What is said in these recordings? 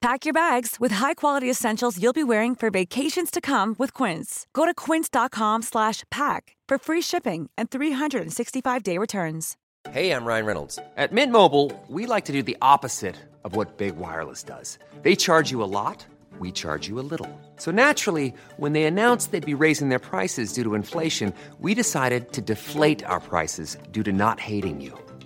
Pack your bags with high-quality essentials you'll be wearing for vacations to come with Quince. Go to quince.com/pack for free shipping and 365-day returns. Hey, I'm Ryan Reynolds. At Mint Mobile, we like to do the opposite of what Big Wireless does. They charge you a lot, we charge you a little. So naturally, when they announced they'd be raising their prices due to inflation, we decided to deflate our prices due to not hating you.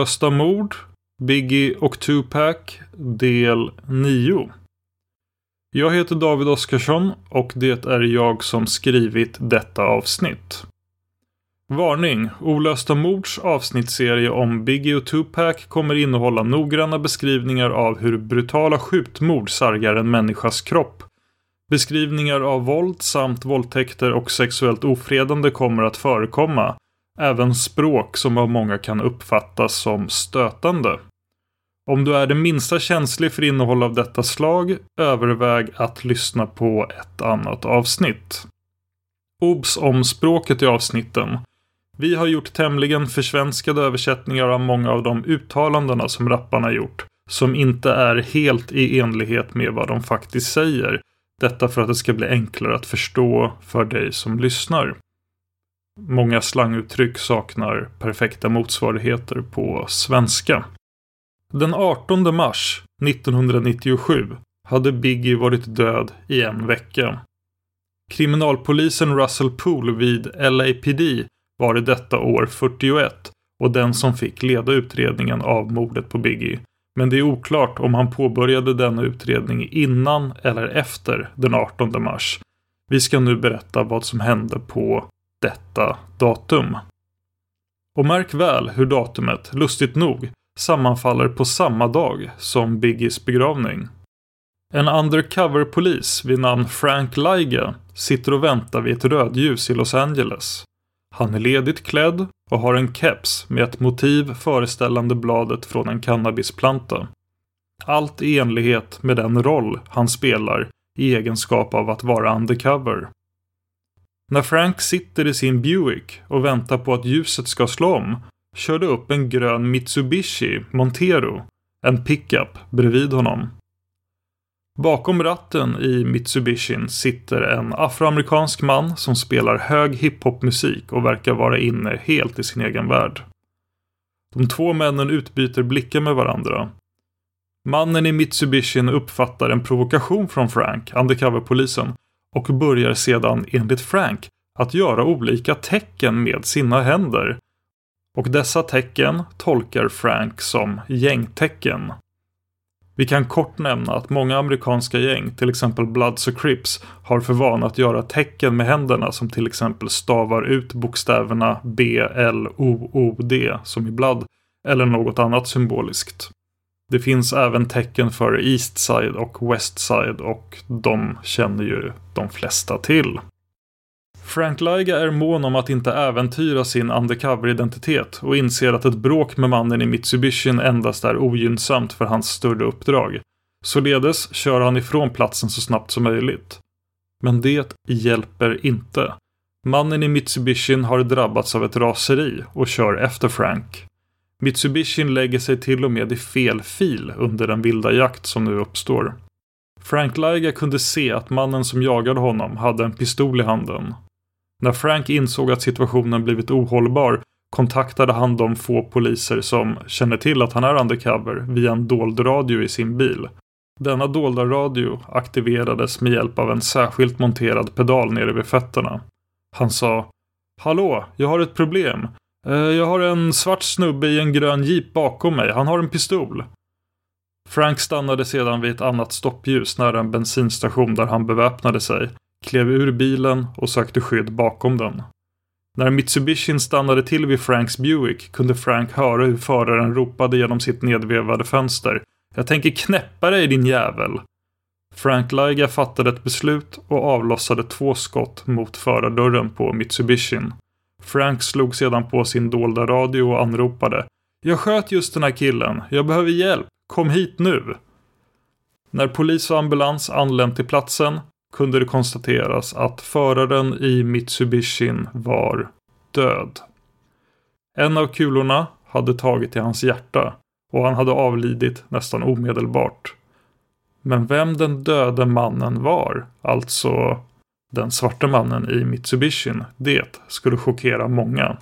Olösta mord, Biggie och Tupac, del 9. Jag heter David Oskarsson och det är jag som skrivit detta avsnitt. Varning! Olösta mords avsnittsserie om Biggie och Tupac kommer innehålla noggranna beskrivningar av hur brutala skjutmord sargar en människas kropp. Beskrivningar av våld samt våldtäkter och sexuellt ofredande kommer att förekomma. Även språk som av många kan uppfattas som stötande. Om du är det minsta känslig för innehåll av detta slag, överväg att lyssna på ett annat avsnitt. Obs om språket i avsnitten. Vi har gjort tämligen försvenskade översättningar av många av de uttalandena som rapparna gjort, som inte är helt i enlighet med vad de faktiskt säger. Detta för att det ska bli enklare att förstå för dig som lyssnar. Många slanguttryck saknar perfekta motsvarigheter på svenska. Den 18 mars 1997 hade Biggie varit död i en vecka. Kriminalpolisen Russell Poole vid LAPD var i detta år 41 och den som fick leda utredningen av mordet på Biggie. Men det är oklart om han påbörjade denna utredning innan eller efter den 18 mars. Vi ska nu berätta vad som hände på detta datum. Och märk väl hur datumet, lustigt nog, sammanfaller på samma dag som Biggies begravning. En undercover-polis vid namn Frank Liga sitter och väntar vid ett rödljus i Los Angeles. Han är ledigt klädd och har en keps med ett motiv föreställande bladet från en cannabisplanta. Allt i enlighet med den roll han spelar i egenskap av att vara undercover. När Frank sitter i sin Buick och väntar på att ljuset ska slå om kör det upp en grön Mitsubishi Montero, en pickup, bredvid honom. Bakom ratten i Mitsubishin sitter en afroamerikansk man som spelar hög hiphopmusik och verkar vara inne helt i sin egen värld. De två männen utbyter blickar med varandra. Mannen i Mitsubishin uppfattar en provokation från Frank, undercoverpolisen, och börjar sedan enligt Frank att göra olika tecken med sina händer. Och dessa tecken tolkar Frank som gängtecken. Vi kan kort nämna att många amerikanska gäng, till exempel Bloods och Crips, har för vana att göra tecken med händerna som till exempel stavar ut bokstäverna B, L, O, O, D som i Blood eller något annat symboliskt. Det finns även tecken för East Side och West Side och de känner ju de flesta till. Frank Liga är mån om att inte äventyra sin undercover-identitet och inser att ett bråk med mannen i Mitsubishin endast är ogynnsamt för hans större uppdrag. Således kör han ifrån platsen så snabbt som möjligt. Men det hjälper inte. Mannen i Mitsubishin har drabbats av ett raseri och kör efter Frank. Mitsubishin lägger sig till och med i fel fil under den vilda jakt som nu uppstår. Frank Liga kunde se att mannen som jagade honom hade en pistol i handen när Frank insåg att situationen blivit ohållbar kontaktade han de få poliser som känner till att han är undercover via en dold radio i sin bil. Denna dolda radio aktiverades med hjälp av en särskilt monterad pedal nere vid fötterna. Han sa Hallå, jag har ett problem. Eh, jag har en svart snubbe i en grön jeep bakom mig. Han har en pistol. Frank stannade sedan vid ett annat stoppljus nära en bensinstation där han beväpnade sig klev ur bilen och sökte skydd bakom den. När Mitsubishin stannade till vid Franks Buick kunde Frank höra hur föraren ropade genom sitt nedvevade fönster. Jag tänker knäppa dig din jävel! Frank Liga fattade ett beslut och avlossade två skott mot förardörren på Mitsubishin. Frank slog sedan på sin dolda radio och anropade. Jag sköt just den här killen. Jag behöver hjälp. Kom hit nu! När polis och ambulans anlänt till platsen kunde det konstateras att föraren i Mitsubishin var död. En av kulorna hade tagit i hans hjärta och han hade avlidit nästan omedelbart. Men vem den döde mannen var, alltså den svarte mannen i Mitsubishin, det skulle chockera många.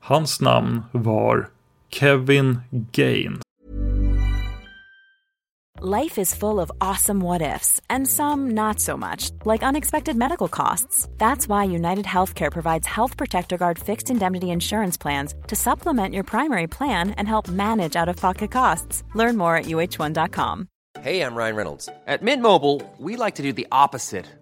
Hans namn var Kevin Gain. Life is full of awesome what ifs, and some not so much, like unexpected medical costs. That's why United Healthcare provides Health Protector Guard fixed indemnity insurance plans to supplement your primary plan and help manage out of pocket costs. Learn more at uh1.com. Hey, I'm Ryan Reynolds. At Mint Mobile, we like to do the opposite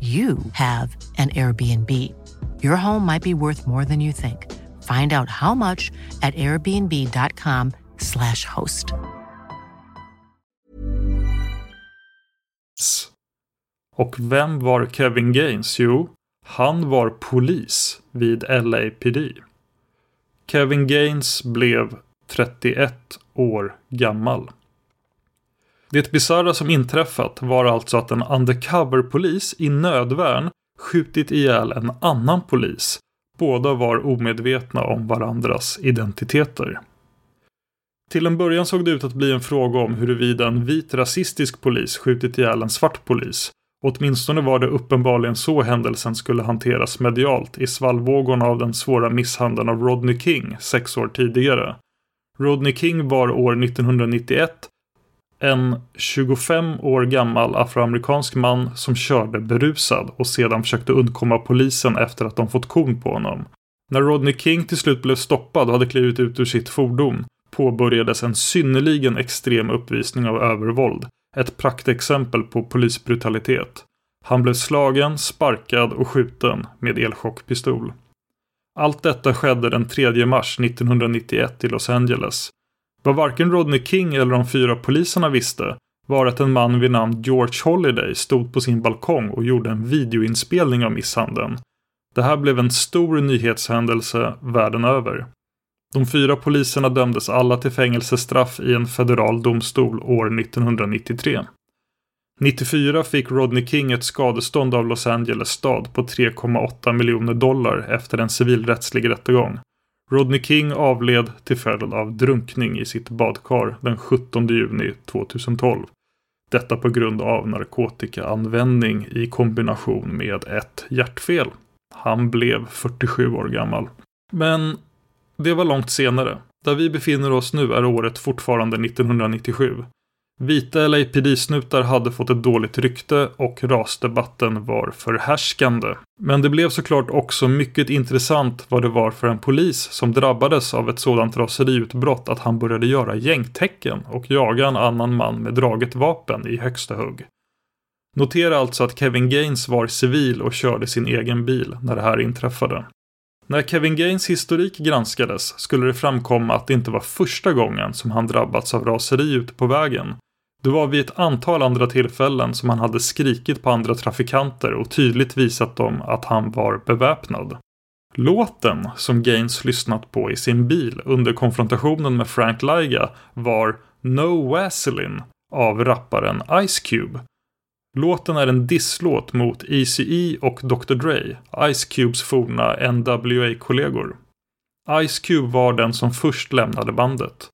you have an Airbnb. Your home might be worth more than you think. Find out how much at airbnb.com/slash host. Och vem var Kevin Gaines? Jo, han var polis vid LAPD. Kevin Gaines blev 31 år gammal. Det bisarra som inträffat var alltså att en undercover-polis i nödvärn skjutit ihjäl en annan polis. Båda var omedvetna om varandras identiteter. Till en början såg det ut att bli en fråga om huruvida en vit rasistisk polis skjutit ihjäl en svart polis. Åtminstone var det uppenbarligen så händelsen skulle hanteras medialt i svallvågorna av den svåra misshandeln av Rodney King sex år tidigare. Rodney King var år 1991 en 25 år gammal afroamerikansk man som körde berusad och sedan försökte undkomma polisen efter att de fått kon på honom. När Rodney King till slut blev stoppad och hade klivit ut ur sitt fordon påbörjades en synnerligen extrem uppvisning av övervåld. Ett praktexempel på polisbrutalitet. Han blev slagen, sparkad och skjuten med elchockpistol. Allt detta skedde den 3 mars 1991 i Los Angeles. Vad varken Rodney King eller de fyra poliserna visste var att en man vid namn George Holiday stod på sin balkong och gjorde en videoinspelning av misshandeln. Det här blev en stor nyhetshändelse världen över. De fyra poliserna dömdes alla till fängelsestraff i en federal domstol år 1993. 94 fick Rodney King ett skadestånd av Los Angeles stad på 3,8 miljoner dollar efter en civilrättslig rättegång. Rodney King avled till följd av drunkning i sitt badkar den 17 juni 2012. Detta på grund av narkotikaanvändning i kombination med ett hjärtfel. Han blev 47 år gammal. Men det var långt senare. Där vi befinner oss nu är året fortfarande 1997. Vita LAPD-snutar hade fått ett dåligt rykte och rasdebatten var förhärskande. Men det blev såklart också mycket intressant vad det var för en polis som drabbades av ett sådant raseriutbrott att han började göra gängtecken och jaga en annan man med draget vapen i högsta hugg. Notera alltså att Kevin Gaines var civil och körde sin egen bil när det här inträffade. När Kevin Gaines historik granskades skulle det framkomma att det inte var första gången som han drabbats av raseri ute på vägen det var vid ett antal andra tillfällen som han hade skrikit på andra trafikanter och tydligt visat dem att han var beväpnad. Låten som Gaines lyssnat på i sin bil under konfrontationen med Frank Liga var No Vaseline av rapparen Ice Cube. Låten är en disslåt mot ECE och Dr Dre, Ice Cubes forna NWA-kollegor. Ice Cube var den som först lämnade bandet.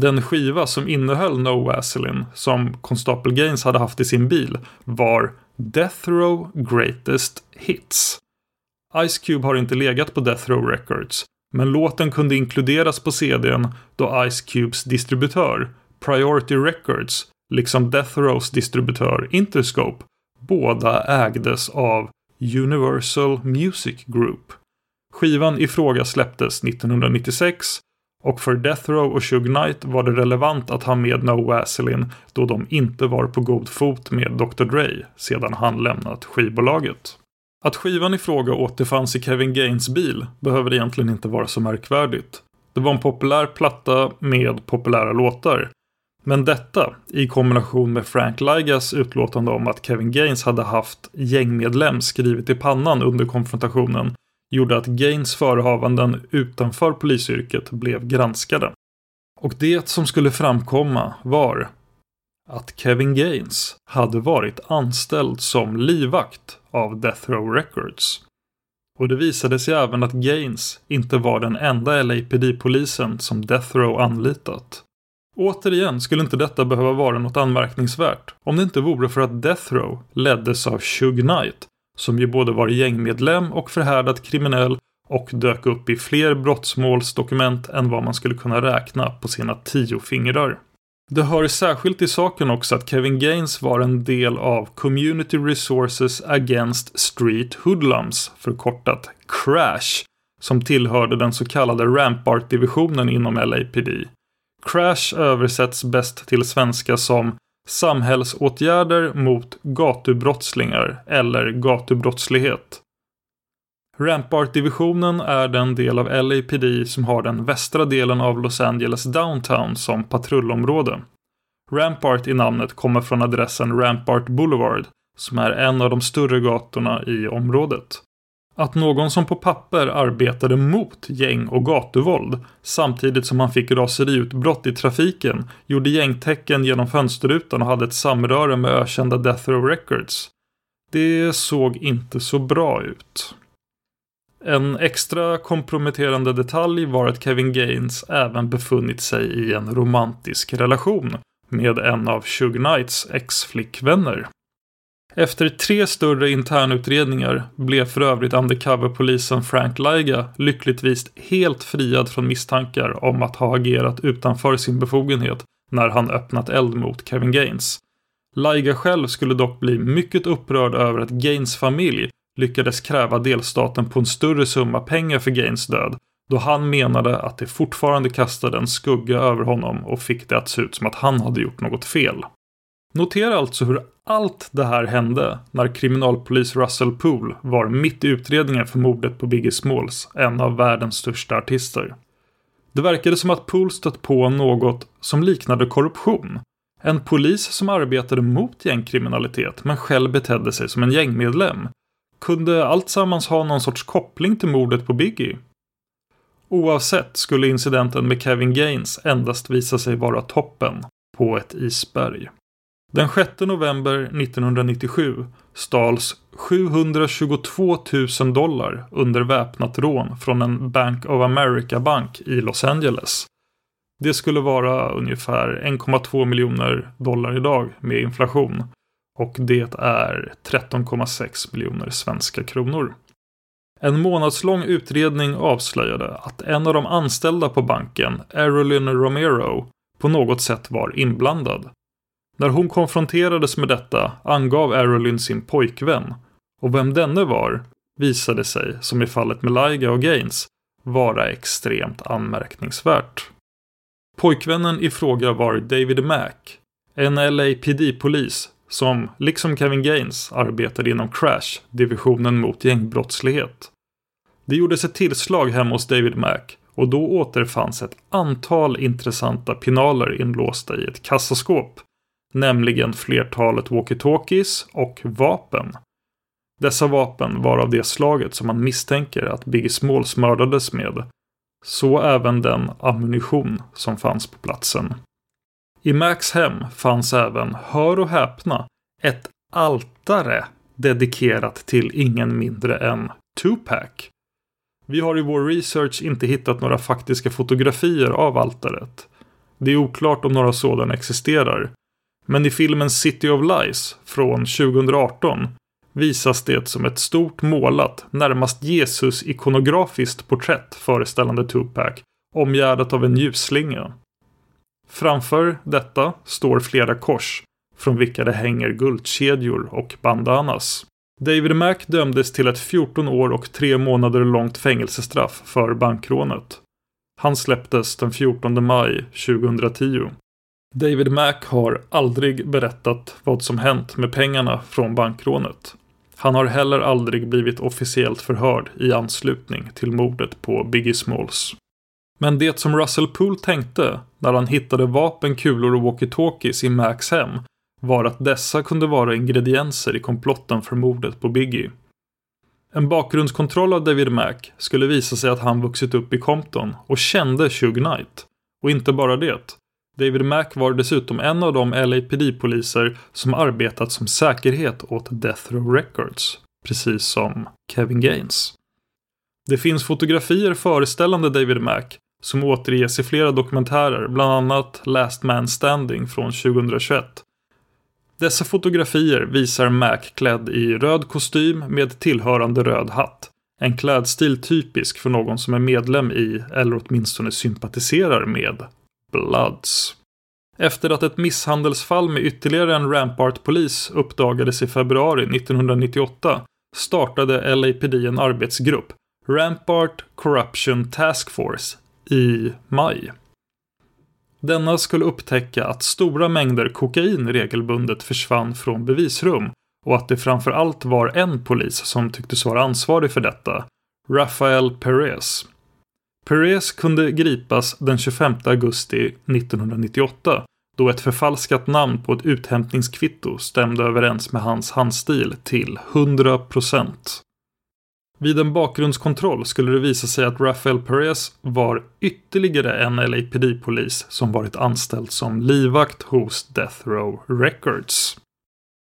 Den skiva som innehöll No Vaseline som konstapel Gaines hade haft i sin bil var Death Row Greatest Hits. Ice Cube har inte legat på Death Row Records men låten kunde inkluderas på CDn då Ice Cubes distributör Priority Records liksom Death Rows distributör Interscope båda ägdes av Universal Music Group. Skivan i fråga släpptes 1996 och för Death Row och Shug Knight var det relevant att ha med No Vaseline då de inte var på god fot med Dr Dre sedan han lämnat skivbolaget. Att skivan i fråga återfanns i Kevin Gaines bil behöver egentligen inte vara så märkvärdigt. Det var en populär platta med populära låtar. Men detta, i kombination med Frank Ligas utlåtande om att Kevin Gaines hade haft gängmedlem skrivet i pannan under konfrontationen gjorde att Gaines förehavanden utanför polisyrket blev granskade. Och det som skulle framkomma var att Kevin Gaines hade varit anställd som livvakt av Death Row Records. Och det visade sig även att Gaines inte var den enda LAPD-polisen som Death Row anlitat. Återigen skulle inte detta behöva vara något anmärkningsvärt om det inte vore för att Death Row leddes av Shug Knight som ju både var gängmedlem och förhärdat kriminell och dök upp i fler brottsmålsdokument än vad man skulle kunna räkna på sina tio fingrar. Det hör särskilt i saken också att Kevin Gaines var en del av Community Resources Against Street Hoodlums, förkortat CRASH, som tillhörde den så kallade Rampart-divisionen inom LAPD. Crash översätts bäst till svenska som Samhällsåtgärder mot gatubrottslingar eller gatubrottslighet. Rampart-divisionen är den del av LAPD som har den västra delen av Los Angeles downtown som patrullområde. Rampart i namnet kommer från adressen Rampart Boulevard som är en av de större gatorna i området. Att någon som på papper arbetade mot gäng och gatuvåld samtidigt som han fick raseriutbrott i trafiken gjorde gängtecken genom fönsterrutan och hade ett samröre med ökända Death Row Records. Det såg inte så bra ut. En extra komprometterande detalj var att Kevin Gaines även befunnit sig i en romantisk relation med en av Shug Knights ex-flickvänner. Efter tre större internutredningar blev för övrigt undercover-polisen Frank Liga lyckligtvis helt friad från misstankar om att ha agerat utanför sin befogenhet när han öppnat eld mot Kevin Gaines. Liga själv skulle dock bli mycket upprörd över att Gaines familj lyckades kräva delstaten på en större summa pengar för Gaines död då han menade att det fortfarande kastade en skugga över honom och fick det att se ut som att han hade gjort något fel. Notera alltså hur allt det här hände när kriminalpolis Russell Poole var mitt i utredningen för mordet på Biggie Smalls, en av världens största artister. Det verkade som att Poole stött på något som liknade korruption. En polis som arbetade mot gängkriminalitet men själv betedde sig som en gängmedlem. Kunde alltsammans ha någon sorts koppling till mordet på Biggie? Oavsett skulle incidenten med Kevin Gaines endast visa sig vara toppen på ett isberg. Den 6 november 1997 stals 722 000 dollar under väpnat rån från en Bank of America-bank i Los Angeles. Det skulle vara ungefär 1,2 miljoner dollar idag med inflation. Och det är 13,6 miljoner svenska kronor. En månadslång utredning avslöjade att en av de anställda på banken, Erolyn Romero, på något sätt var inblandad. När hon konfronterades med detta angav Arolyn sin pojkvän. Och vem denne var visade sig, som i fallet med Liga och Gaines, vara extremt anmärkningsvärt. Pojkvännen i fråga var David Mack, en LAPD-polis som, liksom Kevin Gaines, arbetade inom Crash, divisionen mot gängbrottslighet. Det gjordes ett tillslag hemma hos David Mack och då återfanns ett antal intressanta pinaler inlåsta i ett kassaskåp, nämligen flertalet walkie-talkies och vapen. Dessa vapen var av det slaget som man misstänker att Biggie Smalls mördades med så även den ammunition som fanns på platsen. I Max hem fanns även, hör och häpna, ett altare dedikerat till ingen mindre än Tupac. Vi har i vår research inte hittat några faktiska fotografier av altaret. Det är oklart om några sådana existerar. Men i filmen City of Lies från 2018 visas det som ett stort målat, närmast Jesus-ikonografiskt porträtt föreställande Tupac, omgärdat av en ljusslinga. Framför detta står flera kors, från vilka det hänger guldkedjor och bandanas. David Mack dömdes till ett 14 år och 3 månader långt fängelsestraff för bankrånet. Han släpptes den 14 maj 2010. David Mack har aldrig berättat vad som hänt med pengarna från bankrånet. Han har heller aldrig blivit officiellt förhörd i anslutning till mordet på Biggie Smalls. Men det som Russell Poole tänkte när han hittade vapen, kulor och walkie-talkies i Macs hem var att dessa kunde vara ingredienser i komplotten för mordet på Biggie. En bakgrundskontroll av David Mac skulle visa sig att han vuxit upp i Compton och kände Shug Knight. Och inte bara det. David Mack var dessutom en av de LAPD-poliser som arbetat som säkerhet åt Death Row Records, precis som Kevin Gaines. Det finns fotografier föreställande David Mack som återges i flera dokumentärer, bland annat Last Man Standing från 2021. Dessa fotografier visar Mac klädd i röd kostym med tillhörande röd hatt. En klädstil typisk för någon som är medlem i, eller åtminstone sympatiserar med, Bloods. Efter att ett misshandelsfall med ytterligare en Rampart-polis uppdagades i februari 1998 startade LAPD en arbetsgrupp, Rampart Corruption Task Force, i maj. Denna skulle upptäcka att stora mängder kokain regelbundet försvann från bevisrum och att det framför allt var en polis som tycktes vara ansvarig för detta, Rafael Perez. Perez kunde gripas den 25 augusti 1998 då ett förfalskat namn på ett uthämtningskvitto stämde överens med hans handstil till 100%. Vid en bakgrundskontroll skulle det visa sig att Rafael Perez var ytterligare en LAPD-polis som varit anställd som livvakt hos Death Row Records.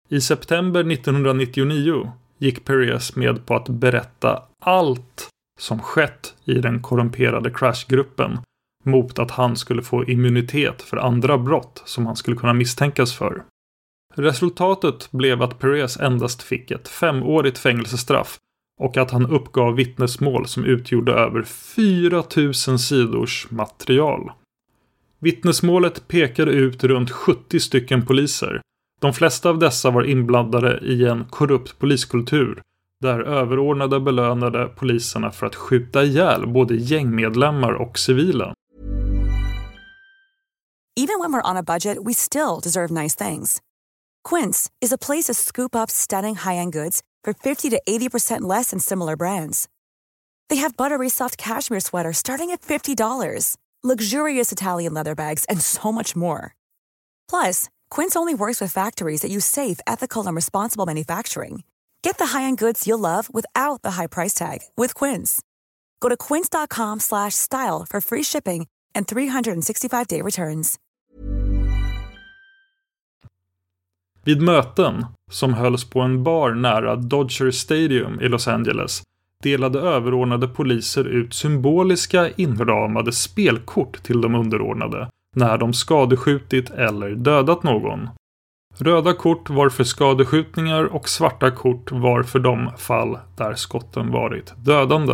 I september 1999 gick Perez med på att berätta allt som skett i den korrumperade crashgruppen mot att han skulle få immunitet för andra brott som han skulle kunna misstänkas för. Resultatet blev att Perez endast fick ett femårigt fängelsestraff och att han uppgav vittnesmål som utgjorde över 4000 sidors material. Vittnesmålet pekade ut runt 70 stycken poliser. De flesta av dessa var inblandade i en korrupt poliskultur där överordnade belönade poliserna för att skjuta ihjäl både gängmedlemmar och civila. Even when we're on a budget we still deserve nice things. Quince is a place to scoop up stunning high-end goods for 50 to 80% less than similar brands. They have buttery soft cashmere sweaters starting at $50, luxurious Italian leather bags, and so much more. Plus, Quince only works with factories that use safe, ethical, and responsible manufacturing. Get the high-end goods you'll love without the high price tag with Quince. Go to quince.com/style for free shipping and 365-day returns. Vid möten, som hölls på en bar nära Dodger Stadium i Los Angeles, delade överordnade poliser ut symboliska inramade spelkort till de underordnade när de skadeskjutit eller dödat någon. Röda kort var för skadeskjutningar och svarta kort var för de fall där skotten varit dödande.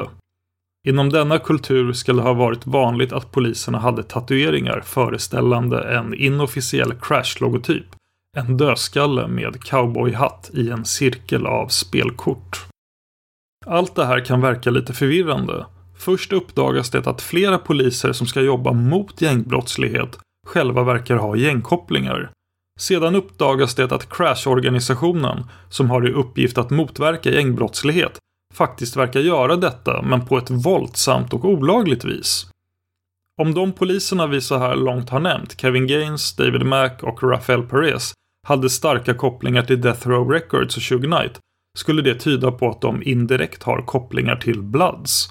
Inom denna kultur ska det ha varit vanligt att poliserna hade tatueringar föreställande en inofficiell Crash-logotyp, en dödskalle med cowboyhatt i en cirkel av spelkort. Allt det här kan verka lite förvirrande. Först uppdagas det att flera poliser som ska jobba mot gängbrottslighet själva verkar ha gängkopplingar. Sedan uppdagas det att Crash-organisationen, som har i uppgift att motverka gängbrottslighet, faktiskt verkar göra detta, men på ett våldsamt och olagligt vis. Om de poliserna vi så här långt har nämnt, Kevin Gaines, David Mack och Rafael Perez, hade starka kopplingar till Death Row Records och Suge Knight, skulle det tyda på att de indirekt har kopplingar till Bloods.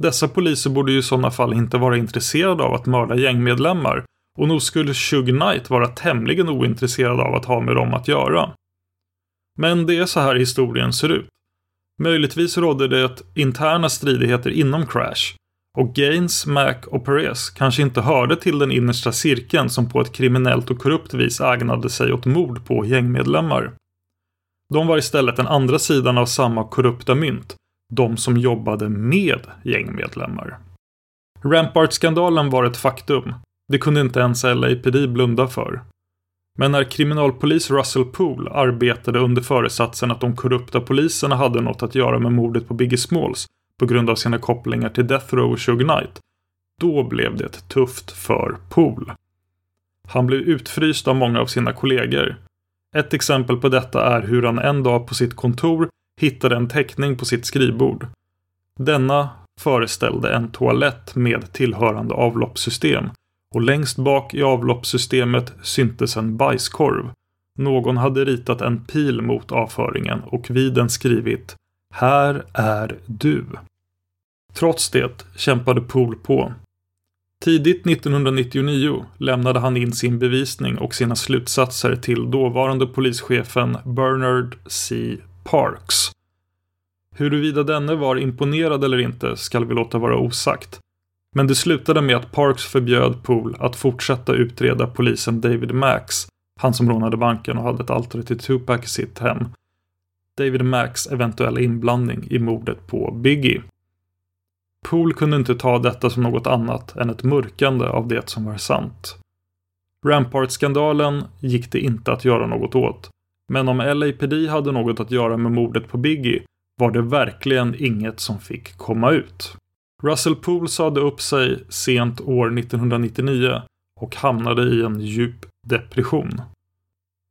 Dessa poliser borde ju i sådana fall inte vara intresserade av att mörda gängmedlemmar och nog skulle Shug Knight vara tämligen ointresserad av att ha med dem att göra. Men det är så här historien ser ut. Möjligtvis rådde det interna stridigheter inom Crash och Gaines, Mac och Perez kanske inte hörde till den innersta cirkeln som på ett kriminellt och korrupt vis ägnade sig åt mord på gängmedlemmar. De var istället den andra sidan av samma korrupta mynt, de som jobbade med gängmedlemmar. Rampart-skandalen var ett faktum. Det kunde inte ens LAPD blunda för. Men när kriminalpolis Russell Poole arbetade under föresatsen att de korrupta poliserna hade något att göra med mordet på Biggie Smalls på grund av sina kopplingar till Death Row och Suge Knight, då blev det tufft för Poole. Han blev utfryst av många av sina kollegor. Ett exempel på detta är hur han en dag på sitt kontor hittade en teckning på sitt skrivbord. Denna föreställde en toalett med tillhörande avloppssystem och längst bak i avloppssystemet syntes en bajskorv. Någon hade ritat en pil mot avföringen och vid den skrivit Här är du. Trots det kämpade Pool på. Tidigt 1999 lämnade han in sin bevisning och sina slutsatser till dåvarande polischefen Bernard C. Parks. Huruvida denne var imponerad eller inte skall vi låta vara osagt. Men det slutade med att Parks förbjöd Poole att fortsätta utreda polisen David Max, han som rånade banken och hade ett altare till Tupac i sitt hem. David Max eventuella inblandning i mordet på Biggie. Poole kunde inte ta detta som något annat än ett mörkande av det som var sant. Rampart-skandalen gick det inte att göra något åt. Men om LAPD hade något att göra med mordet på Biggie var det verkligen inget som fick komma ut. Russell Poole sade upp sig sent år 1999 och hamnade i en djup depression.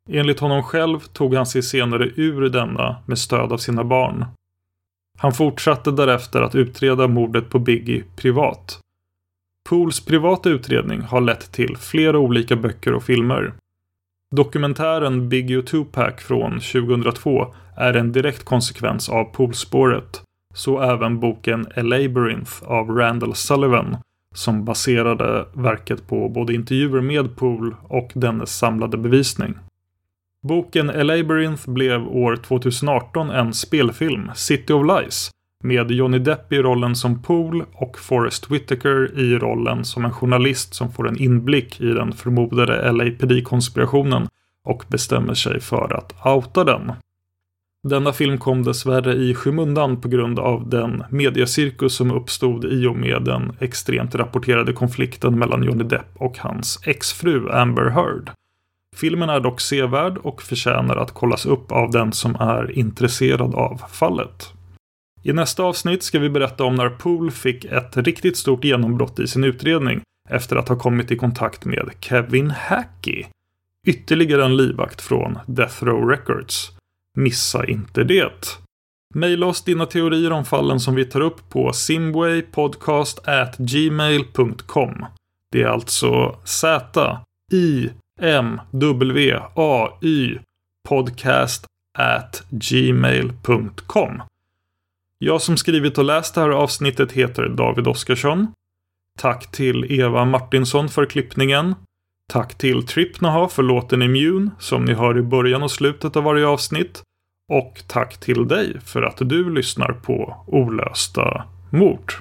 Enligt honom själv tog han sig senare ur denna med stöd av sina barn. Han fortsatte därefter att utreda mordet på Biggie privat. Pools privata utredning har lett till flera olika böcker och filmer. Dokumentären Biggie och Tupac från 2002 är en direkt konsekvens av Poolspåret. Så även boken A Labyrinth av Randall Sullivan som baserade verket på både intervjuer med Pool och dennes samlade bevisning. Boken A Labyrinth blev år 2018 en spelfilm, City of Lies, med Johnny Depp i rollen som Pool och Forrest Whitaker i rollen som en journalist som får en inblick i den förmodade LAPD-konspirationen och bestämmer sig för att outa den. Denna film kom dessvärre i skymundan på grund av den mediecirkus som uppstod i och med den extremt rapporterade konflikten mellan Johnny Depp och hans exfru Amber Heard. Filmen är dock sevärd och förtjänar att kollas upp av den som är intresserad av fallet. I nästa avsnitt ska vi berätta om när Pool fick ett riktigt stort genombrott i sin utredning efter att ha kommit i kontakt med Kevin Hackey. Ytterligare en livvakt från Death Row Records. Missa inte det! Maila oss dina teorier om fallen som vi tar upp på simwaypodcast@gmail.com. Det är alltså Z I M-W-A-Y podcast at gmail.com. Jag som skrivit och läst det här avsnittet heter David Oskarsson. Tack till Eva Martinsson för klippningen. Tack till Tripnaha för låten Immune som ni hör i början och slutet av varje avsnitt. Och tack till dig för att du lyssnar på Olösta mord.